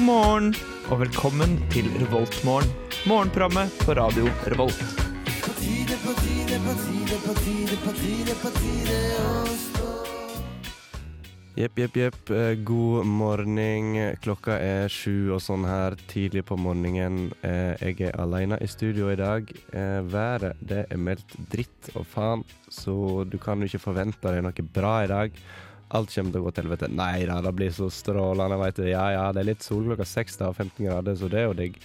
God morgen og velkommen til Revoltmorgen. Morgenprogrammet på radio Revolt. Jepp, jepp, jepp. Eh, God morgen. Klokka er sju og sånn her tidlig på morgenen. Eh, Jeg er alene i studio i dag. Eh, Været det er meldt dritt og faen, så du kan jo ikke forvente deg noe bra i dag. Alt kommer til å gå til helvete. Nei da, det blir så strålende, veit du. Ja ja, det er litt sol klokka seks og 15 grader, så det er jo digg.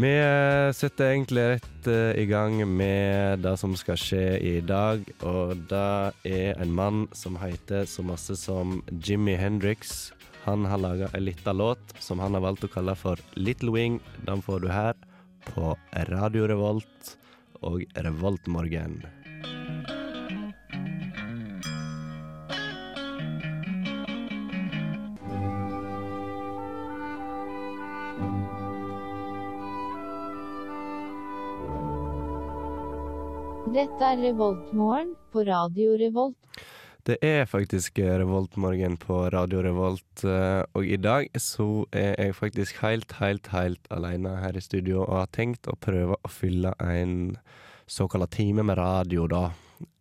Vi eh, setter egentlig rett eh, i gang med det som skal skje i dag. Og det er en mann som heter så masse som Jimmy Hendrix. Han har laga en lita låt som han har valgt å kalle for Little Wing. Den får du her på Radio Revolt og Revoltmorgen. Dette er Revoltmorgen på Radio Revolt. Det er faktisk Revoltmorgen på Radio Revolt, eh, og i dag så er jeg faktisk helt, helt, helt alene her i studio og har tenkt å prøve å fylle en såkalla time med radio, da,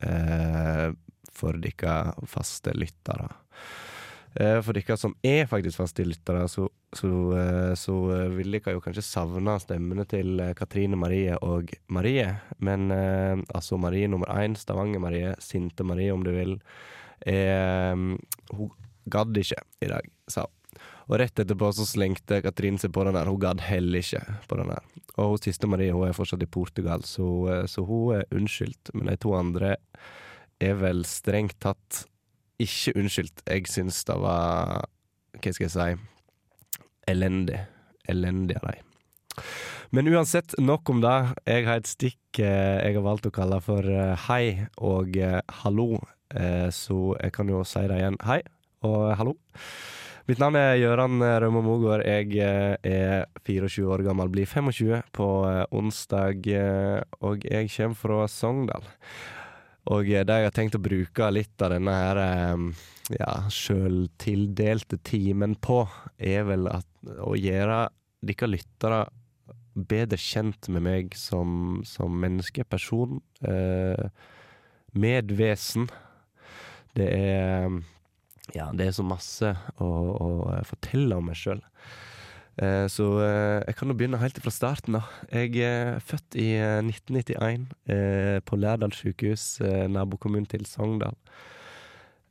eh, for dere faste lyttere. Eh, For dere som er faktisk faste lyttere, så, så, eh, så eh, vil dere jo kanskje savne stemmene til Katrine Marie og Marie. Men altså Marie nummer én, Stavanger-Marie, Sinte-Marie om du vil, eh, hun gadd ikke i dag, sa hun. Og rett etterpå så slengte Katrine seg på den der. Hun gadd heller ikke på den der. Og hun siste Marie hun er fortsatt i Portugal, så, så hun er unnskyldt. Men de to andre er vel strengt tatt ikke unnskyldt. Jeg syns det var Hva skal jeg si elendig. Elendig av dem. Men uansett, nok om det. Jeg har et stikk eh, jeg har valgt å kalle for eh, hei og eh, hallo. Så jeg kan jo si det igjen. Hei og hallo. Mitt navn er Gøran Rømme Mogård. Jeg er 24 år gammel, blir 25 på onsdag. Og jeg kommer fra Sogndal. Og eh, det jeg har tenkt å bruke litt av denne her eh, ja, sjøltildelte timen på, er vel at, å gjøre dere lyttere bedre kjent med meg som, som menneske, person, eh, medvesen. Det er Ja, det er så masse å, å fortelle om meg sjøl. Eh, så eh, jeg kan jo begynne helt fra starten. da. Jeg er født i eh, 1991 eh, på Lærdal sykehus, eh, nabokommunen til Sogndal.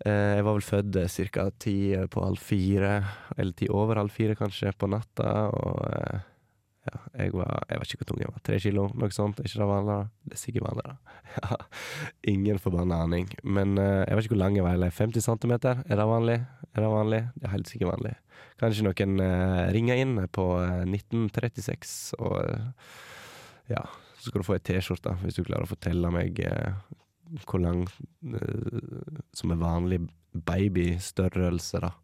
Eh, jeg var vel født eh, ca. ti på halv fire, eller ti over halv fire kanskje, på natta. Og eh, ja, jeg var Jeg vet ikke hvor tung jeg var. Tre kilo, noe sånt. Er ikke det vanlig? Det er sikkert vanlig, da. Ingen forbanna aning. Men eh, jeg vet ikke hvor lang jeg var. Eller 50 centimeter? Er det vanlig? Er det vanlig? Det er helt sikkert vanlig. Kanskje noen eh, ringer inn på eh, 1936, og eh, ja, så skal du få ei T-skjorte hvis du klarer å fortelle meg eh, hvor lang eh, som er vanlig babystørrelse, da.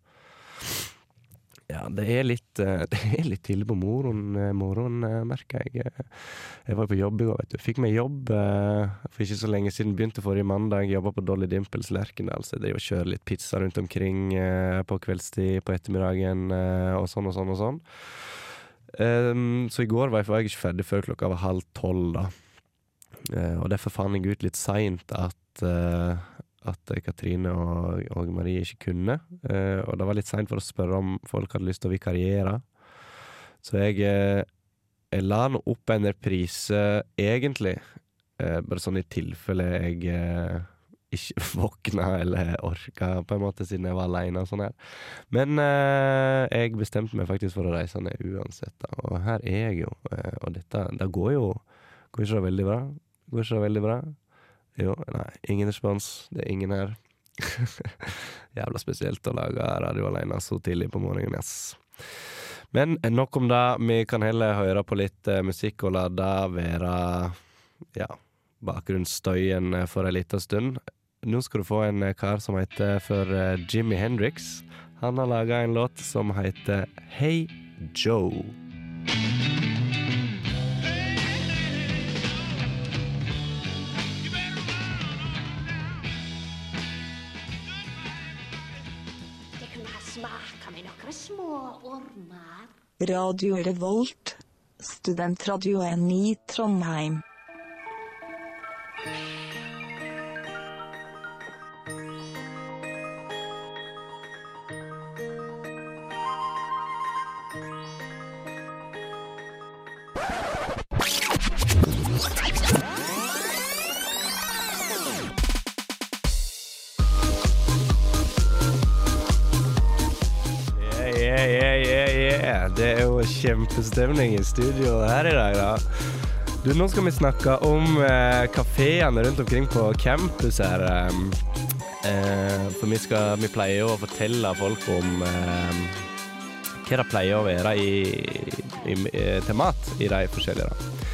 Ja, det er litt, eh, det litt tidlig på morgenen, eh, eh, merker jeg. Jeg var på jobb i går, vet du. Fikk meg jobb eh, for ikke så lenge siden. Begynte forrige mandag. Jobba på Dolly Dimples Lerkendal, så jeg driver og kjører litt pizza rundt omkring eh, på kveldstid, på ettermiddagen eh, og sånn og sånn og sånn. Ehm, så i går var jeg, var jeg ikke ferdig før klokka var halv tolv, da. Eh, og derfor fant jeg ut litt seint at eh, at Katrine og, og Marie ikke kunne. Eh, og det var litt seint for å spørre om folk hadde lyst til å vikariere. Så jeg, eh, jeg la nå opp en reprise, egentlig, eh, bare sånn i tilfelle jeg eh, ikke våkna eller orka, på en måte, siden jeg var aleine og sånn her. Men eh, jeg bestemte meg faktisk for å reise ned uansett, da. Og her er jeg jo. Eh, og dette Det går jo Går ikke så veldig bra? Går ikke så veldig bra? Jo, nei, ingen respons. Det er ingen her. Jævla spesielt å lage radio alene så tidlig på morgenen, ass. Men nok om det. Vi kan heller høre på litt eh, musikk og la det være ja, bakgrunnsstøyen eh, for ei lita stund. Nå skal du få en eh, kar som heter for eh, Jimmy Hendrix. Han har laga en låt som heter Hey Joe. Radio Revolt, studentradioen i Trondheim. Kjempestemning i studio her i dag, da. Du, nå skal vi snakke om eh, kafeene rundt omkring på campus her. ehm. Eh, for vi, skal, vi pleier jo å fortelle folk om eh, hva det pleier å være i, i, eh, til mat i de forskjellige. da.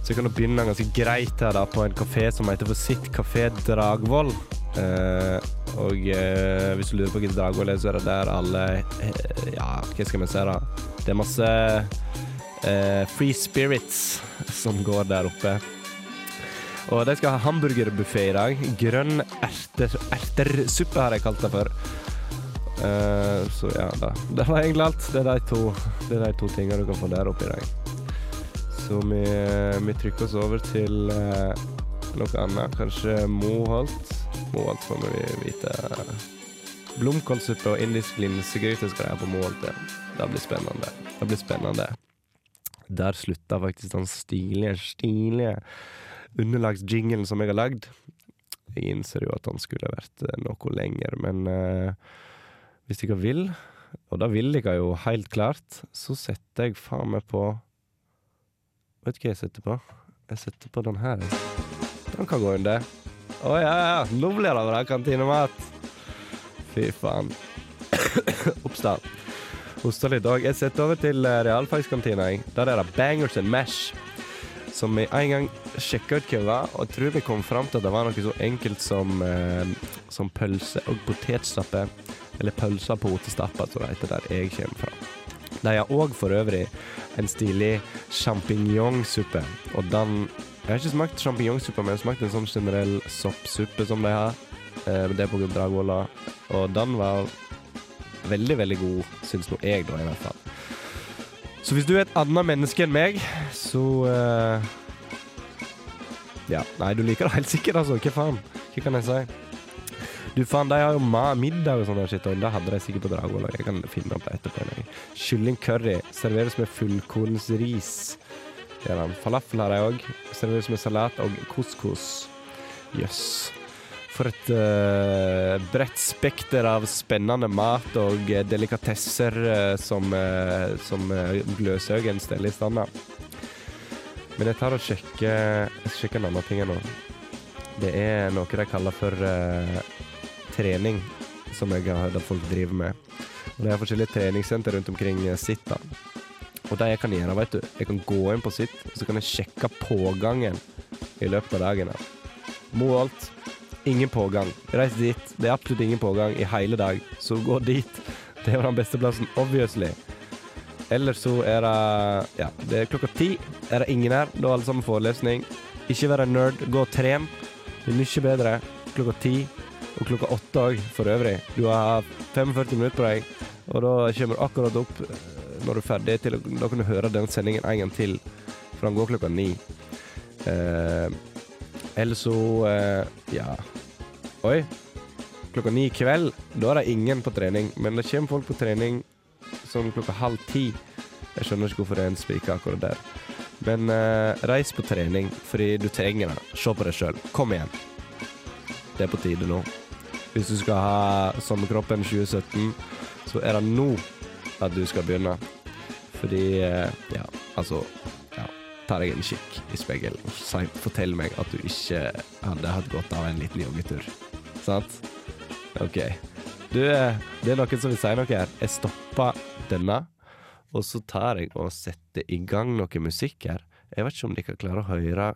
Så jeg kan begynne ganske greit her da på en kafé som heter for Sitt Kafé Dragvoll. Eh, og eh, hvis du lurer på hva Dragvoll er, så er det der alle eh, Ja, hva skal vi si, da? Det er masse eh, free spirits som går der oppe. Og de skal ha hamburgerbuffé i dag. Grønn erter, ertersuppe har jeg kalt det for. Uh, så ja, da. det var egentlig alt. Det er de to, det er de to tingene du kan få der oppe i dag. Så vi, vi trykker oss over til uh, noe annet. Kanskje Moholt. Moholt får vi vite. Blomkålsuppe og indisk linsegryte skal jeg ha på Moholt. Ja. Det blir spennende. Det blir spennende. Der slutta faktisk den stilige, stilige underlagsjinglen som jeg har lagd. Jeg innser jo at han skulle vært eh, noe lenger, men uh, hvis dere vil, og det vil dere jo helt klart, så setter jeg faen meg på Vet du hva jeg setter på? Jeg setter på den her. Den kan gå under. Å ja, ja, nå blir det bra kantinemat. Fy faen. Oppstart. Hosta litt òg. Jeg setter over til eh, realfagskantina. jeg. Der er det bangers and mash. Som vi en gang sjekka ut hva var, og tror vi kom fram til at det var noe så enkelt som, eh, som pølse og potetstappe. Eller pølse og potestappe, som det heter der jeg kommer fra. De har òg for øvrig en stilig sjampinjongsuppe. Og den Jeg har ikke smakt sjampinjongsuppe, men jeg har smakt en sånn generell soppsuppe som de har. Eh, det er på Dragvolla. Og den var veldig, veldig god, syns nå jeg, da, i hvert fall. Så hvis du er et annet menneske enn meg, så uh, Ja. Nei, du liker det helt sikkert, altså. Hva faen? Hva kan jeg si? Du faen, de har jo middag og sånn shit, og det hadde de sikkert på Dragvoll. Jeg kan finne opp det etterpå. Kylling curry serveres med fullkornsris. Falafel har de òg. Serveres med salat og couscous. Jøss. For et uh, bredt spekter av spennende mat og eh, delikatesser uh, som, uh, som uh, Gløshaugen steller i stand. Men jeg tar og sjekker, sjekker en annen ting nå. Det er noe de kaller for trening, som jeg har hørt at folk driver med. Og Det er forskjellige treningssenter rundt omkring sitt. da. Og det jeg kan gjøre, vet du, jeg kan gå inn på sitt, og så kan jeg sjekke pågangen i løpet av dagen. da. Moholt, ingen pågang. Reis dit, det er absolutt ingen pågang i hele dag, så gå dit. Det jo den beste plassen, obviously. Eller så er det Ja, det er klokka ti. Er det ingen her, da er alle sammen forelesning. Ikke være en nerd, gå og tren. Det er mye bedre klokka ti og klokka åtte òg, for øvrig. Du har 45 minutter på deg, og da kommer du akkurat opp eh, når du er ferdig. Til, da kan du høre den sendingen en gang til, for den går klokka ni. Eh, eller så eh, Ja. Oi. Klokka ni i kveld, da er det ingen på trening. Men det kommer folk på trening sånn klokka halv ti. Jeg skjønner ikke hvorfor det er en spike akkurat der. Men uh, reis på trening, fordi du trenger det. Se på deg sjøl. Kom igjen. Det er på tide nå. Hvis du skal ha sommerkroppen 2017, så er det nå at du skal begynne. Fordi uh, Ja, altså ja, Ta deg en kikk i speilet og fortell meg at du ikke hadde hatt godt av en liten joggetur. Sant? OK. Du, eh, det er noen som vil si noe her. Jeg stopper denne, og så tar jeg og setter i gang noe musikk her. Jeg vet ikke om dere klarer å høre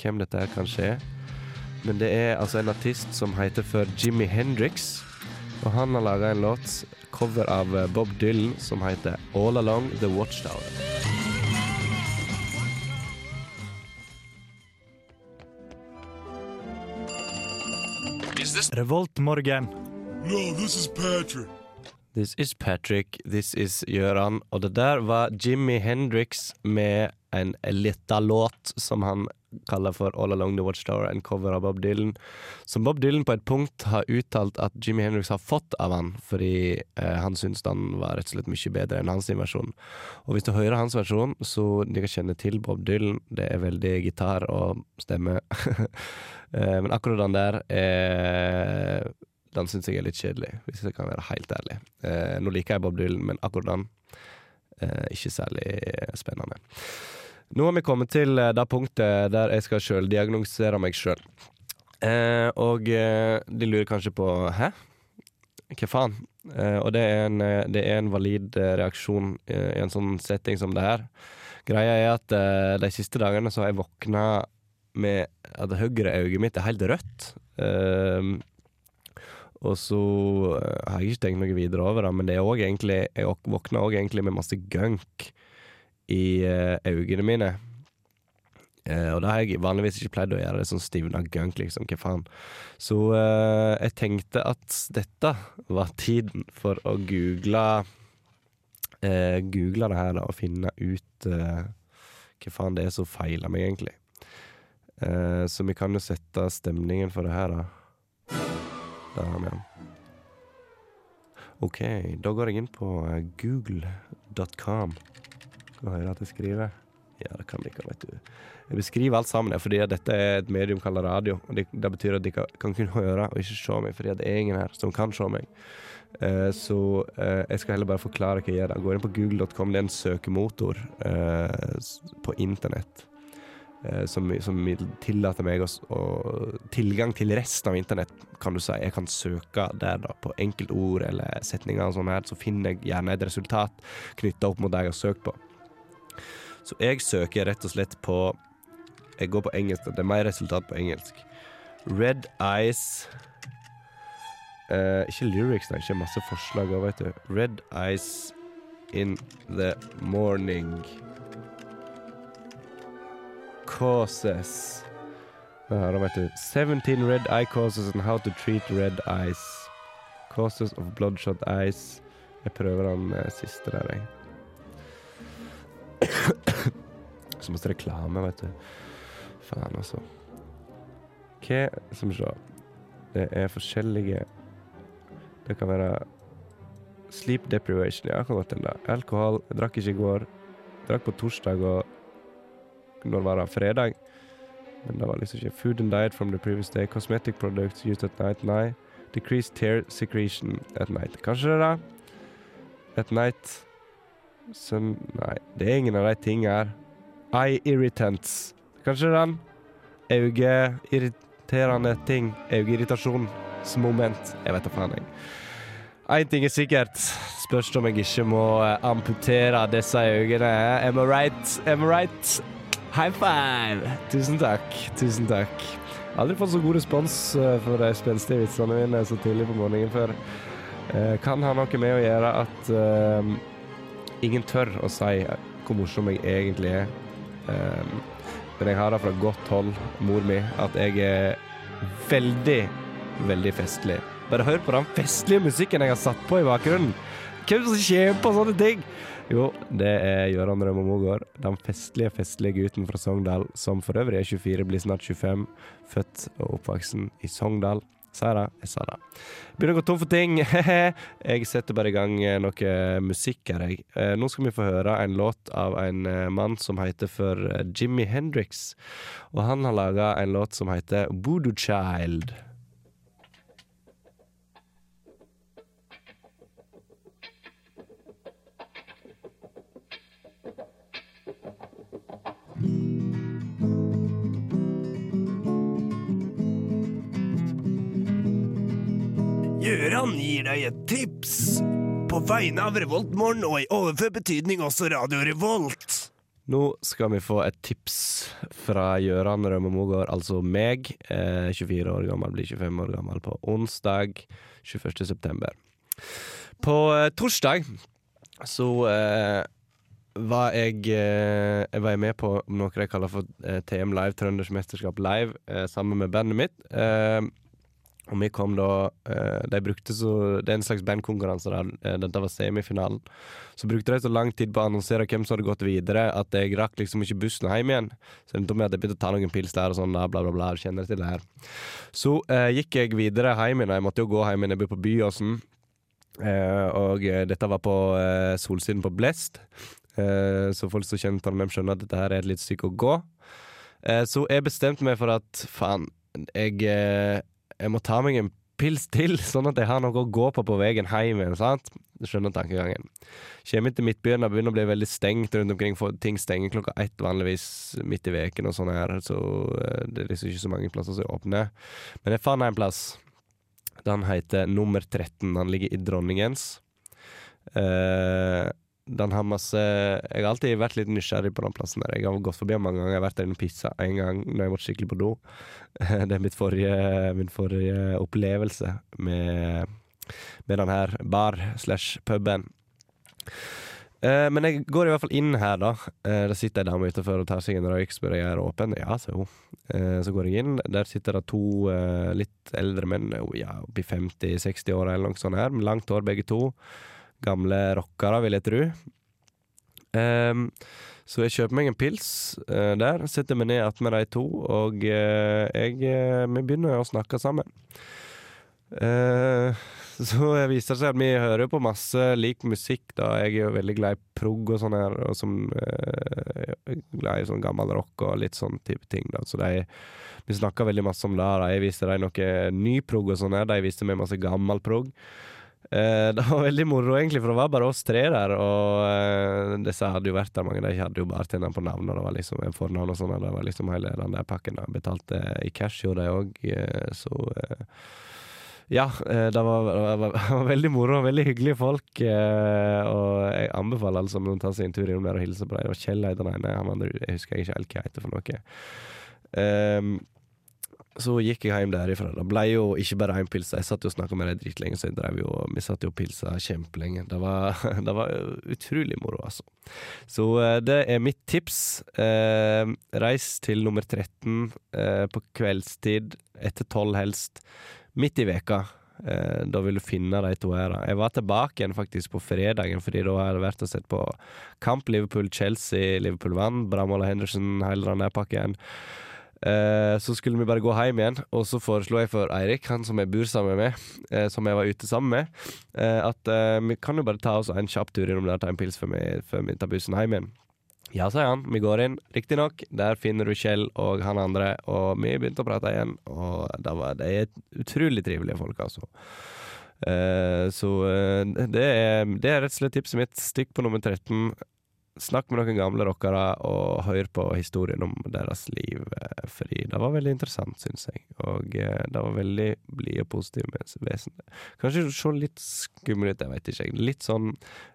hvem dette her kanskje er. Men det er altså en artist som heter for Jimmy Hendrix. Og han har laga en låt, cover av eh, Bob Dylan, som heter All Along The Watchtower. Revoltmorgen. No, this is Patrick. This is Patrick, this is Gøran. Og det der var Jimmy Hendrix med en lita låt som han kaller for All Along The Watchtower, en cover av Bob Dylan. Som Bob Dylan på et punkt har uttalt at Jimmy Hendrix har fått av han, fordi eh, han syns den var rett og slett mye bedre enn hans versjon. Og hvis du hører hans versjon, så de kan kjenne til Bob Dylan. Det er veldig gitar og stemme. eh, men akkurat den der er den syns jeg er litt kjedelig, hvis jeg kan være helt ærlig. Eh, nå liker jeg Bob Dylan, men akkurat den eh, ikke særlig spennende. Nå har vi kommet til eh, det punktet der jeg skal sjøldiagnosere meg sjøl. Eh, og eh, de lurer kanskje på hæ? Hva faen? Eh, og det er, en, eh, det er en valid reaksjon i en sånn setting som det her. Greia er at de siste dagene så har jeg våkna med at høyre øyet mitt er helt rødt. Um, og så eh, har jeg ikke tenkt noe videre over det, men det er også egentlig, jeg våkna òg egentlig med masse gunk i uh, øynene mine. Uh, og det har jeg vanligvis ikke pleid å gjøre, det sånn stivna gunk, liksom. Hva faen. Så uh, jeg tenkte at dette var tiden for å google Google det her da, og finne ut hva faen det er som feiler meg, egentlig. Så vi kan jo sette stemningen for det her, da. Der har vi den. OK, da går jeg inn på eh, google.com. Skal høre at jeg skriver. Ja, det kan dere, vet du. Jeg beskriver alt sammen, fordi dette er et medium kalt radio. Og det, det, betyr at dere kan kun høre og ikke se meg, fordi det er ingen her som kan se meg. Uh, så uh, jeg skal heller bare forklare hva jeg gjør. Jeg går inn på google.com. Det er en søkemotor uh, på internett. Eh, som, som, tillater meg å, å, tilgang til resten av internett, kan du si. Jeg kan søke der da på enkeltord eller setninger, og sånn her, så finner jeg gjerne et resultat knytta opp mot det jeg har søkt på. Så jeg søker rett og slett på Jeg går på engelsk, det er mer resultat på engelsk. Red Eyes eh, Ikke lyrics, da, ikke masse forslag òg, vet du. Red Eyes in the morning causes Her vet du 17 red eye causes and how to treat red eyes. Causes of bloodshot eyes. Jeg prøver den uh, siste der, jeg. Så masse reklame, vet du. Faen, altså. Hva Skal vi. Det er forskjellige Det kan være sleep deprivation. Ja, kan den da. Alkohol. Jeg drakk ikke i går. Jeg drakk på torsdag og når var det? Fredag? Men det var liksom ikke Food and diet from the previous day. Cosmetic products used at night. Nei. Decreased tear secretion at night. Kanskje det, da? At night Som Nei, det er ingen av de tingene her. Eye irritants. Kanskje den? Øyeirriterende ting. Øyeirritasjonsmoment. Jeg vet da faen, jeg. Én ting er sikkert. Spørs om jeg ikke må eh, amputere disse øynene. Am I right? Am I right? High five! Tusen takk. Tusen takk. Aldri fått så god respons uh, for de spenstige vitsene mine så tidlig på morgenen før. Uh, kan ha noe med å gjøre at uh, ingen tør å si hvor morsom jeg egentlig er. men jeg har det fra godt hold, mor mi, at jeg er veldig, veldig festlig. Bare hør på den festlige musikken jeg har satt på i bakgrunnen. Hvem som kommer på sånne ting? Jo, det er Gøran Rømme Mogård, den festlige, festlige gutten fra Sogndal, som for øvrig er 24, blir snart 25, født og oppvoksen i Sogndal. Jeg det? Jeg sa det. Begynner å gå tom for ting. jeg setter bare i gang eh, noe musikk her, jeg. Eh, nå skal vi få høre en låt av en eh, mann som heter for Jimmy Hendrix. Og han har laga en låt som heter Voodoo Child. Gøran gir deg et tips på vegne av Revoltmorgen og i overført betydning også Radio Revolt. Nå skal vi få et tips fra Gjøran Rømme Mogård, altså meg. Eh, 24 år gammel, blir 25 år gammel på onsdag 21. september. På eh, torsdag så eh, var jeg, eh, jeg var med på noe jeg kaller for eh, TM Live, Trønders Mesterskap Live, eh, sammen med bandet mitt. Og vi kom da eh, De brukte så Det er en slags bandkonkurranse der. eh, Dette var semifinalen. Så brukte de så lang tid på å annonsere hvem som hadde gått videre, at jeg rakk liksom ikke bussen hjem igjen. Så endte med at jeg begynte å ta noen pils der og sånn, bla, bla, bla. Kjenner til det her. Så eh, gikk jeg videre hjem igjen. Jeg måtte jo gå hjem igjen. Jeg bor på Byåsen. Eh, og eh, dette var på eh, solsiden på Blest. Så folk som kjenner Trondheim, skjønner at dette her er et lite stykke å gå. Så jeg bestemte meg for at faen, jeg, jeg må ta meg en pils til, sånn at jeg har noe å gå på på veien hjem igjen. sant? Du skjønner tankegangen. Kommer til Midtbyen, det begynner å bli veldig stengt rundt omkring. For ting stenger klokka ett vanligvis midt i veken og sånn her, så eh, det er liksom ikke så mange plasser som er åpne. Men jeg fant en plass. Den heter Nummer 13. Den ligger i Dronningens. Eh, den har masse Jeg har alltid vært litt nysgjerrig på den plassen der. Jeg har gått forbi den mange ganger. Jeg har vært der inne og pissa en gang når jeg måtte skikkelig på do. Det er forrige, min forrige opplevelse med, med den her bar slash puben. Eh, men jeg går i hvert fall inn her, da. Eh, det sitter ei dame utenfor og tar seg en røyk. Spør jeg er åpen. Ja, sier hun. Eh, så går jeg inn. Der sitter det to eh, litt eldre menn, ja, oppi 50-60 år eller noe sånt her, med langt hår begge to. Gamle rockere, vil jeg tro. Um, så jeg kjøper meg en pils uh, der, setter meg ned attmed de to, og uh, jeg, uh, vi begynner å snakke sammen. Så det viser seg at vi hører på masse lik musikk, da. Jeg er jo veldig glad i prog og sånn her, og som jeg glad i sånn gammel rock og litt sånn type ting, da. Så de Vi snakka veldig masse om det. Jeg viste dem noe ny prog og sånn her, de viste meg masse gammel prog. Eh, det var veldig moro, egentlig, for det var bare oss tre der. Og eh, disse hadde jo vært der mange. De hadde jo bartenderen på navn, og det var liksom en fornavn og sånn. Det var liksom hele den der pakken. Da. Betalte i cash, gjorde de òg, eh, så ja, det var, det, var, det var veldig moro og veldig hyggelige folk. Og jeg anbefaler alle som tar ta seg en tur innom der og hilser på dem. Det var Kjell het den ene, jeg husker ikke helt hva heter for noe. Ehm, så gikk jeg hjem derifra. Det ble jo ikke bare én pils. Jeg satt jo og snakka med dem dritlenge, så jeg drev jo, vi satt jo og pilsa kjempelenge. Det var, det var utrolig moro, altså. Så eh, det er mitt tips. Eh, reis til nummer 13 eh, på kveldstid, etter tolv helst, midt i veka. Eh, da vil du finne de to her. Jeg var tilbake igjen faktisk på fredagen, fordi da har jeg vært og sett på kamp Liverpool-Chelsea. Liverpool vant. Bramola Henderson, hele den der pakken. Eh, så skulle vi bare gå hjem igjen, og så foreslo jeg for Eirik, han som jeg bor sammen med, eh, som jeg var ute sammen med, eh, at eh, vi kan jo bare ta oss en kjapp tur innom der og ta en pils før vi, før vi tar bussen hjem igjen. Ja, sier han. Vi går inn. Riktignok, der finner du Kjell og han andre, og vi begynte å prate igjen, og det, var, de utrolig trivelige folk, altså. Uh, så uh, det, er, det er rett og slett tipset mitt. Stikk på nummer 13. Snakk med noen gamle rockere, og hør på historien om deres liv. eh, Fordi det var veldig interessant, syns jeg. Og eh, det var veldig blide og positive mes- vesen. Kanskje se litt skummel ut, jeg veit ikke. Litt sånn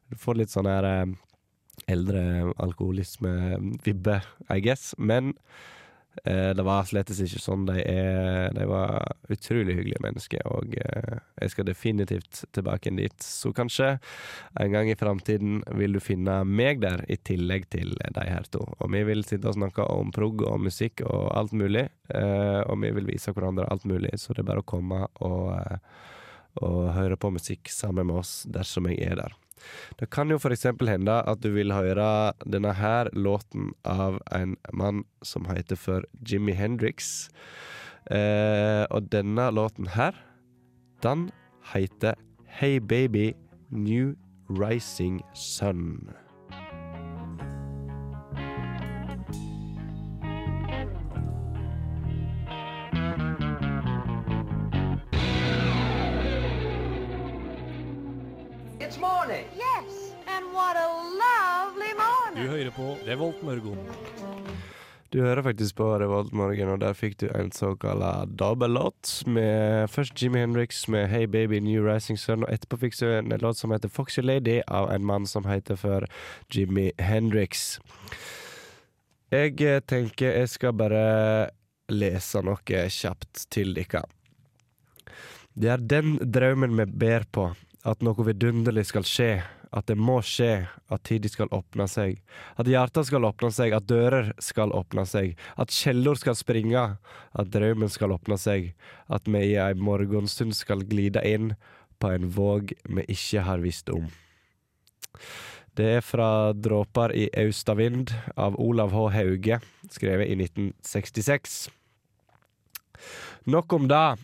Du får litt sånn her eh, eldre alkoholisme-vibbe, I guess. Men det var slett ikke sånn. De, er, de var utrolig hyggelige mennesker, og eh, jeg skal definitivt tilbake inn dit. Så kanskje en gang i framtiden vil du finne meg der, i tillegg til de her to. Og vi vil sitte og snakke om prog og musikk og alt mulig, eh, og vi vil vise hverandre alt mulig, så det er bare å komme og, eh, og høre på musikk sammen med oss dersom jeg er der. Det kan jo eksempel hende at du vil høre denne her låten av en mann som heter for Jimmy Hendrix. Eh, og denne låten her, den heter Hey Baby New Rising Sun. Hører på Revolt Mørgon. Du hører faktisk på Revolt Morgen, og der fikk du en såkalt dobbellåt først Jimmy Hendrix med Hey Baby New Rising Sun, og etterpå fikk du en låt som heter Foxy Lady av en mann som heter for Jimmy Hendrix. Jeg eh, tenker jeg skal bare lese noe kjapt til dere. Det er den drømmen vi ber på, at noe vidunderlig skal skje, at det må skje, at tider skal åpne seg. At hjerter skal åpne seg, at dører skal åpne seg. At kjeller skal springe, at drømmen skal åpne seg. At vi i ei morgenstund skal glide inn på en våg vi ikke har visst om. Det er fra 'Dråper i austavind' av Olav H. Hauge, skrevet i 1966. Nok om det.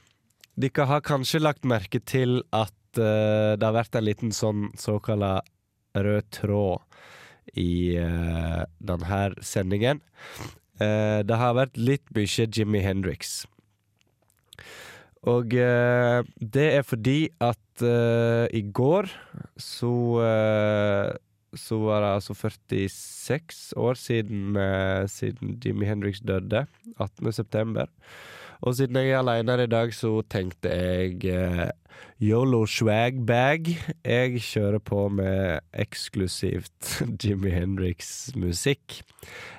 Dere har kanskje lagt merke til at det har vært en liten sånn såkalla rød tråd i uh, denne sendingen. Uh, det har vært litt mye Jimmy Hendrix. Og uh, det er fordi at uh, i går så eh, så var det altså 46 år siden, eh, siden Jimmy Hendrix døde. 18. september. Og siden jeg er alene i dag, så tenkte jeg eh, Yolo swag bag. Jeg kjører på med eksklusivt Jimmy Hendrix-musikk.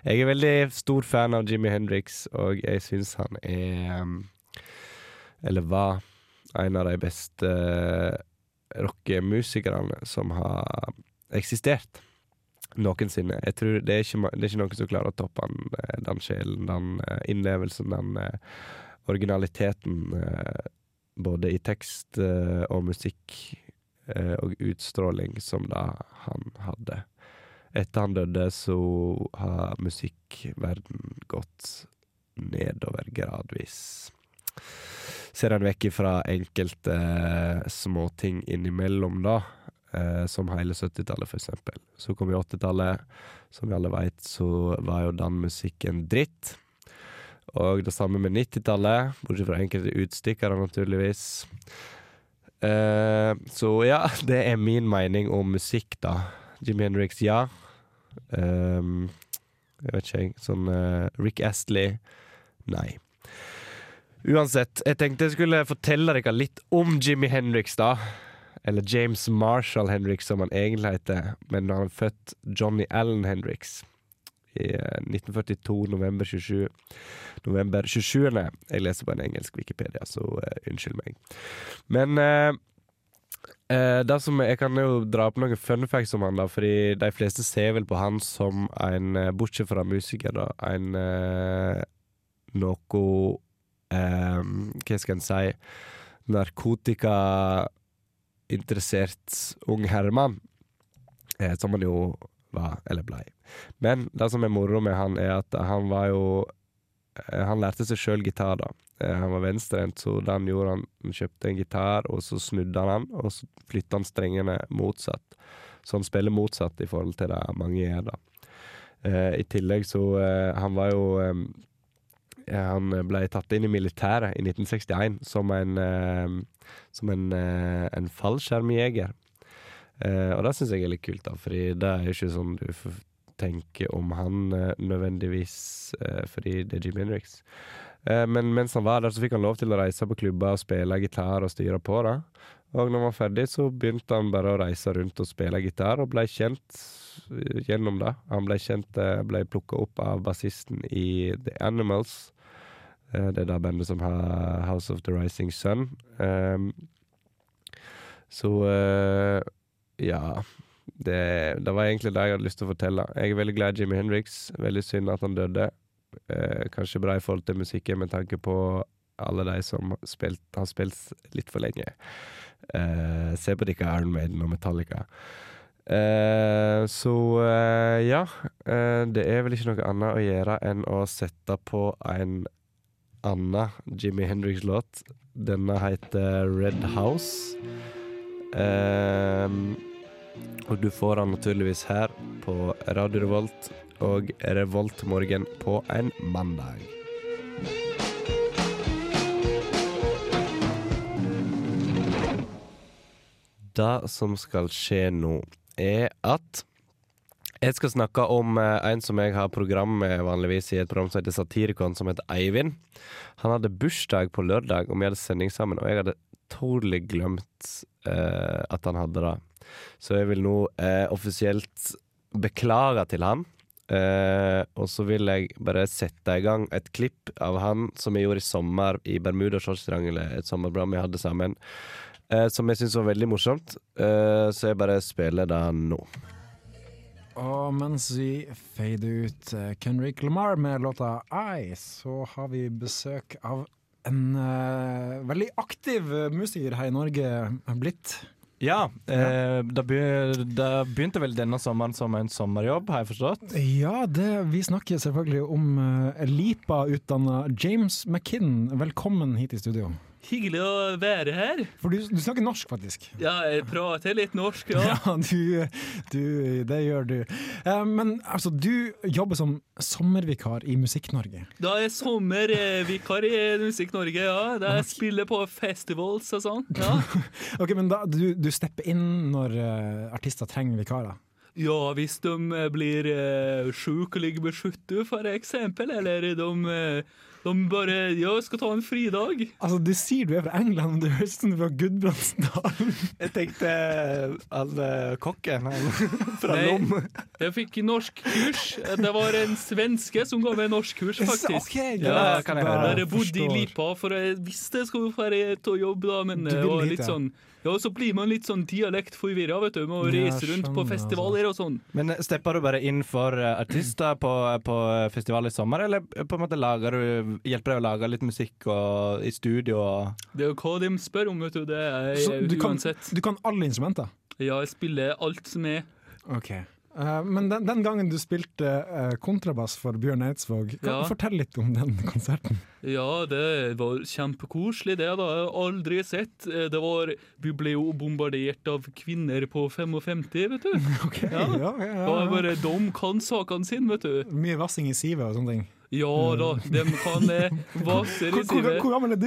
Jeg er veldig stor fan av Jimmy Hendrix, og jeg syns han er um, Eller var en av de beste uh, rockemusikerne som har eksistert noensinne. Jeg tror det er, ikke, det er ikke noen som klarer å toppe han, eh, den sjelen, den eh, innlevelsen, den eh, originaliteten. eh, Både i tekst eh, og musikk eh, og utstråling som da han hadde. Etter han døde, så har musikkverden gått nedover gradvis. Ser en vekk ifra enkelte småting innimellom, da som hele 70-tallet, for eksempel. Så kom jo 80-tallet. Som vi alle veit, så var jo den musikken dritt. Og det samme med 90-tallet, bortsett fra enkelte utstikkere, naturligvis. Uh, så ja, det er min mening om musikk, da. Jimmy Henriks, ja. Um, jeg vet ikke. Sånn uh, Rick Astley, nei. Uansett, jeg tenkte jeg skulle fortelle dere litt om Jimmy Hendrix, da. Eller James Marshall Hendrix, som han egentlig heter. Men han er født Johnny Allen Hendrix i eh, 1942, november 27. November 27. Jeg leser på en engelsk Wikipedia, så uh, unnskyld meg. Men uh, uh, som Jeg kan jo dra opp noen fun facts om han, da, fordi de fleste ser vel på han som en, eh, bortsett fra musiker, da, en eh, noe eh, Hva skal en si Narkotikainteressert ung herremann. Eh, som han jo var, eller blei. Men det som er moro med han, er at han var jo eh, Han lærte seg sjøl gitar, da. Eh, Han var venstrehendt, så det han gjorde, han han kjøpte en gitar, og så snudde han den, og så flytta han strengene motsatt. Så han spiller motsatt i forhold til det mange gjør, da. Eh, I tillegg så eh, Han var jo eh, Han ble tatt inn i militæret i 1961 som en eh, Som en, eh, en fallskjermjeger. Eh, og det syns jeg er litt kult, da, Fordi det er jo ikke sånn du tenker om han eh, nødvendigvis eh, fordi det er Jim Hendrix. Eh, men mens han var der, så fikk han lov til å reise på klubber og spille gitar og styre på det. Og når han var ferdig, så begynte han bare å reise rundt og spille gitar, og ble kjent gjennom det. Han ble kjent, ble plukka opp av bassisten i The Animals. Det er det bandet som har House of the Rising Sun. Så ja. Det, det var egentlig det jeg hadde lyst til å fortelle. Jeg er veldig glad i Jimmy Hendrix. Veldig synd at han døde. Eh, kanskje bra i forhold til musikken med tanke på alle de som spilt, har spilt litt for lenge. Eh, se på dere Iron Maiden og Metallica. Eh, så eh, ja. Eh, det er vel ikke noe annet å gjøre enn å sette på en annen Jimmy Hendrix-låt. Denne heter Red House. Ehm, og du får den naturligvis her på Radio Revolt og Revoltmorgen på en mandag. Det som skal skje nå, er at jeg skal snakke om eh, en som jeg har program med vanligvis i et program som heter Satirikon, som heter Eivind. Han hadde bursdag på lørdag, og vi hadde sending sammen, og jeg hadde totally glemt uh, at han hadde det. Så jeg vil nå eh, offisielt beklage til han. Eh, og så vil jeg bare sette i gang et klipp av han som jeg gjorde i sommer i Bermuda Shortstriangelet, et sommerprogram vi hadde sammen. eh, som jeg syns var veldig morsomt. Eh, så jeg bare spiller det nå. Og mens vi fader ut eh, Kendrick Lamar med låta I, så har vi besøk av en uh, veldig aktiv musiker her i Norge blitt. Ja, eh, det, be, det begynte vel denne sommeren som en sommerjobb, har jeg forstått? Ja, det, vi snakker selvfølgelig om uh, Lipa-utdanna James McKinn. Velkommen hit i studio. Hyggelig å være her. For du, du snakker norsk, faktisk. Ja, jeg prater litt norsk, ja. Ja, du, du Det gjør du. Eh, men altså, du jobber som sommervikar i Musikk-Norge. Da er jeg sommervikar i Musikk Norge, ja. Da jeg spiller på festivals og sånn. Ja. Ok, Men da, du, du stepper inn når eh, artister trenger vikarer? Ja, hvis de eh, blir eh, sjukelig skjuttet, for eksempel, eller de, eh, de bare ja, skal ta en fridag. Altså, Du sier du er fra England, men du høres ut som du er fra Gudbrandsdalen. Jeg tenkte alle kokken fra Nei. Lom. Jeg fikk norskkurs. Det var en svenske som ga meg norskkurs, faktisk. Ok, greit. Ja, kan jeg høre. Der jeg bodde i. Lipa, for jeg visste jeg skulle dra til jobb, da, men det var litt ja. sånn Ja, så blir man litt sånn dialektforvirra, vet du, med å Ja, reise rundt på festivaler og sånn. Men stepper du bare inn for eh, artister på, på festival i sommer, eller på en måte lager du, hjelper deg å lage litt musikk og, i studio? Og Det er jo hva de spør om, vet du. Det er Så du kan, uansett. du kan alle instrumenter? Ja, jeg spiller alt som er. Ok. Eh, men den, den gangen du spilte eh, kontrabass for Bjørn Eidsvåg, kan Ja. du fortelle litt om den konserten? Ja, det var kjempekoselig, det. da. Jeg har aldri sett. Eh, Det var Vi ble jo bombardert av kvinner på 55, vet du. Ok, Ja. ja, ja, ja. Og jeg bare, De kan sakene sine, vet du. Mye vassing i sivet og sånne ting. Ja da, de kan eh, Hvor, i sivet. hvor gammel er du?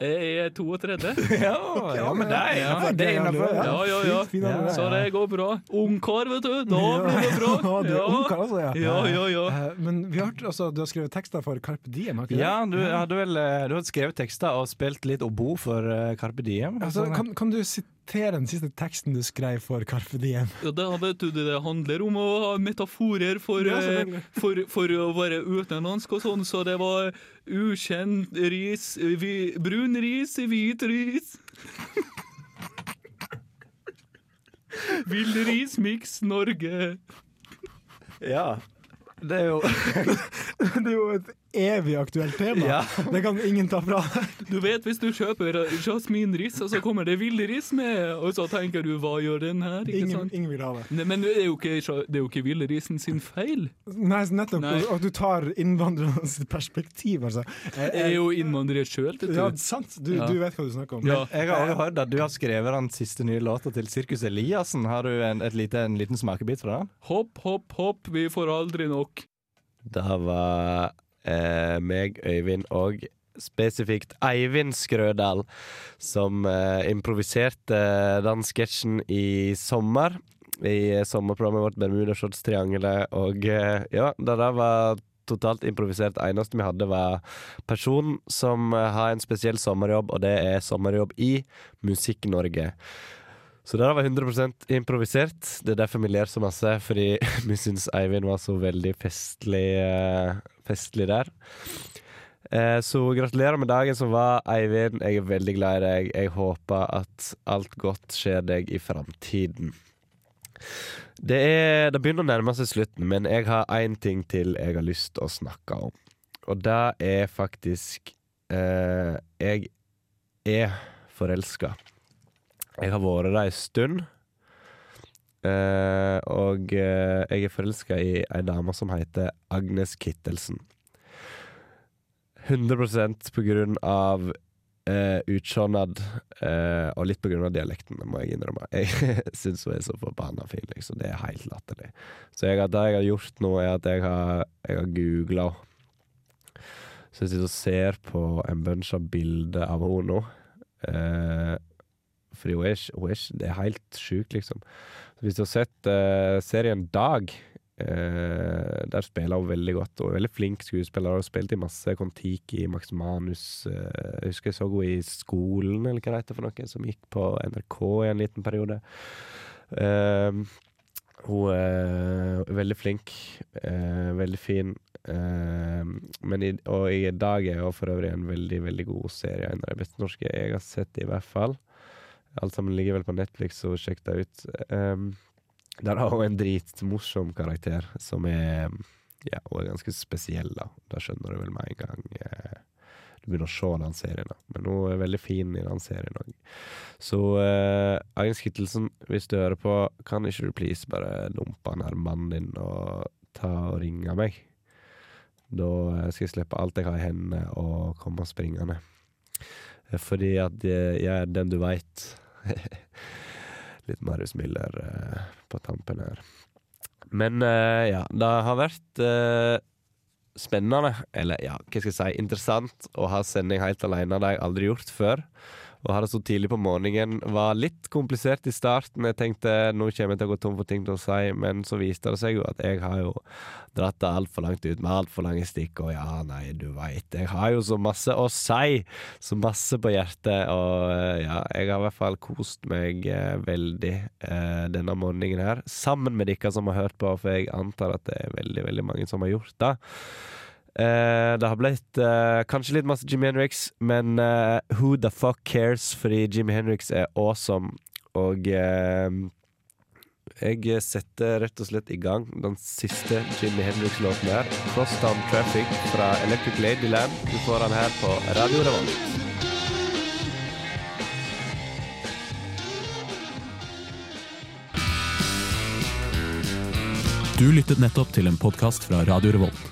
Jeg er 32. ja, ja, men det er, Ja, det er innafor. Ja, ja, ja. Så det går bra. Ungkar, vet du. Da blir det bra. Ja, du er ungkar, altså, ja. Ja, ja, ja. Eh, men vi har altså, du har skrevet tekster for Carpe Diem, har ikke det? Ja, du hadde vel eh, du hadde skrevet tekster og spilt litt obo for eh, Carpe Diem. Altså, kan, kan du sitere den siste teksten du skrev for Carpe Diem? Ja, det, vet du, det handler om å ha metaforer for, Ja, eh, for, for å være utenlandsk og sånn, så det var ukjent ris, vi, brun ris, hvit ris. Villris mix Norge. Ja. Det er jo Det er jo et evig aktuelt tema. Ja. Det kan ingen ta fra deg. Du vet hvis du kjøper jasminris, og så kommer det villris med, og så tenker du hva gjør den her? Ikke Ingen, sant? ingen vil ha det. Ne, men det er jo ikke, det er jo ikke villrisen sin feil. Nei, nettopp. Nei. Og, og du tar innvandrernes perspektiv, altså. Jeg er jo innvandrer sjøl, vet Ja, sant. Du, Ja. du vet hva du snakker om. Ja. Jeg har også hørt at du har skrevet den siste nye låta til Sirkus Eliassen. Har du en, et lite, en liten smakebit fra den? Hopp, hopp, hopp, vi får aldri nok. Det var eh, meg, Øyvind og spesifikt Eivind Skrødal som eh, improviserte den sketsjen i sommer. I sommerprogrammet vårt Bermudashots-triangelet. Og eh, ja, det der var totalt improvisert. Eneste vi hadde, var personen som eh, har en spesiell sommerjobb, og det er sommerjobb i Musikk-Norge. Så det var 100 improvisert. Det er derfor vi ler så masse, fordi vi syns Eivind var så veldig festlig, eh, festlig der. Eh, så gratulerer med dagen som var, Eivind. Jeg er veldig glad i deg. Jeg håper at alt godt skjer deg i framtiden. Det, det begynner å nærme seg slutten, men jeg har én ting til jeg har lyst til å snakke om. Og det er faktisk eh, Jeg er forelska. Jeg har vært der en stund. Eh, og eh, jeg er forelska i ei dame som heter Agnes Kittelsen. 100% på grunn av uh, utseendet eh, og litt på grunn av dialekten, må jeg innrømme. Jeg syns hun er så forbanna fin, liksom. Det er helt latterlig. Så jeg, det jeg har gjort nå, er at jeg har, jeg har googla henne. Så jeg sitter og ser på en bunch av bilder av henne nå. Eh, fordi hun er, hun er, det er helt sjukt, liksom. Så hvis du har sett uh, serien Dag, uh, der spiller hun veldig godt. Hun er veldig flink skuespiller. Hun har spilt i masse Kon-Tiki, Max Manus. uh, jeg husker jeg så henne i Skolen, eller hva det heter for noe, som gikk på NRK i en liten periode. Uh, hun er veldig flink, veldig fin. men i, og i dag er hun for øvrig en veldig veldig god serie. En av de beste norske jeg har sett, i hvert fall. Alt sammen ligger vel på Netflix, så sjekk det ut. Um, der har hun en dritmorsom karakter som er Ja, og er ganske spesiell, da. Da skjønner du vel med en gang eh, du begynner å se den serien. da Men hun er veldig fin i den serien òg. Så eh, Agnes Kittelsen, hvis du hører på, kan ikke du please bare dumpe den her mannen din og ta og ringe meg? Da eh, skal jeg slippe alt jeg har i hendene og komme springende. Fordi at eh, jeg er den du veit. Litt Marius Miller eh, på tampen her. Men eh, ja, det har vært eh, spennende, eller ja, hva skal jeg si, interessant å ha sending helt alene. Det har jeg aldri gjort før. Å ha det så tidlig på morgenen var litt komplisert i starten. Jeg tenkte nå kommer jeg til å gå tom for ting til å si, men så viste det seg jo at jeg har jo dratt det altfor langt ut med altfor lange stikk. Og ja, nei, du veit, jeg har jo så masse å si! Så masse på hjertet. Og eh, ja, jeg har i hvert fall kost meg eh, veldig eh, denne morgenen her. Sammen med dere som har hørt på, for jeg antar at det er veldig, veldig mange som har gjort det. Eh, det har blitt uh, kanskje litt masse Jimmy Henriks, men uh, who the fuck cares? Fordi Jimmy Henriks er awesome, og jeg setter rett og slett i gang den siste Jimmy Henriks-låten her. 'Crosstown Traffic' fra Electric Ladyland. Du får den her på Radio Revolt. Du lyttet nettopp til en podkast fra Radio Revolt.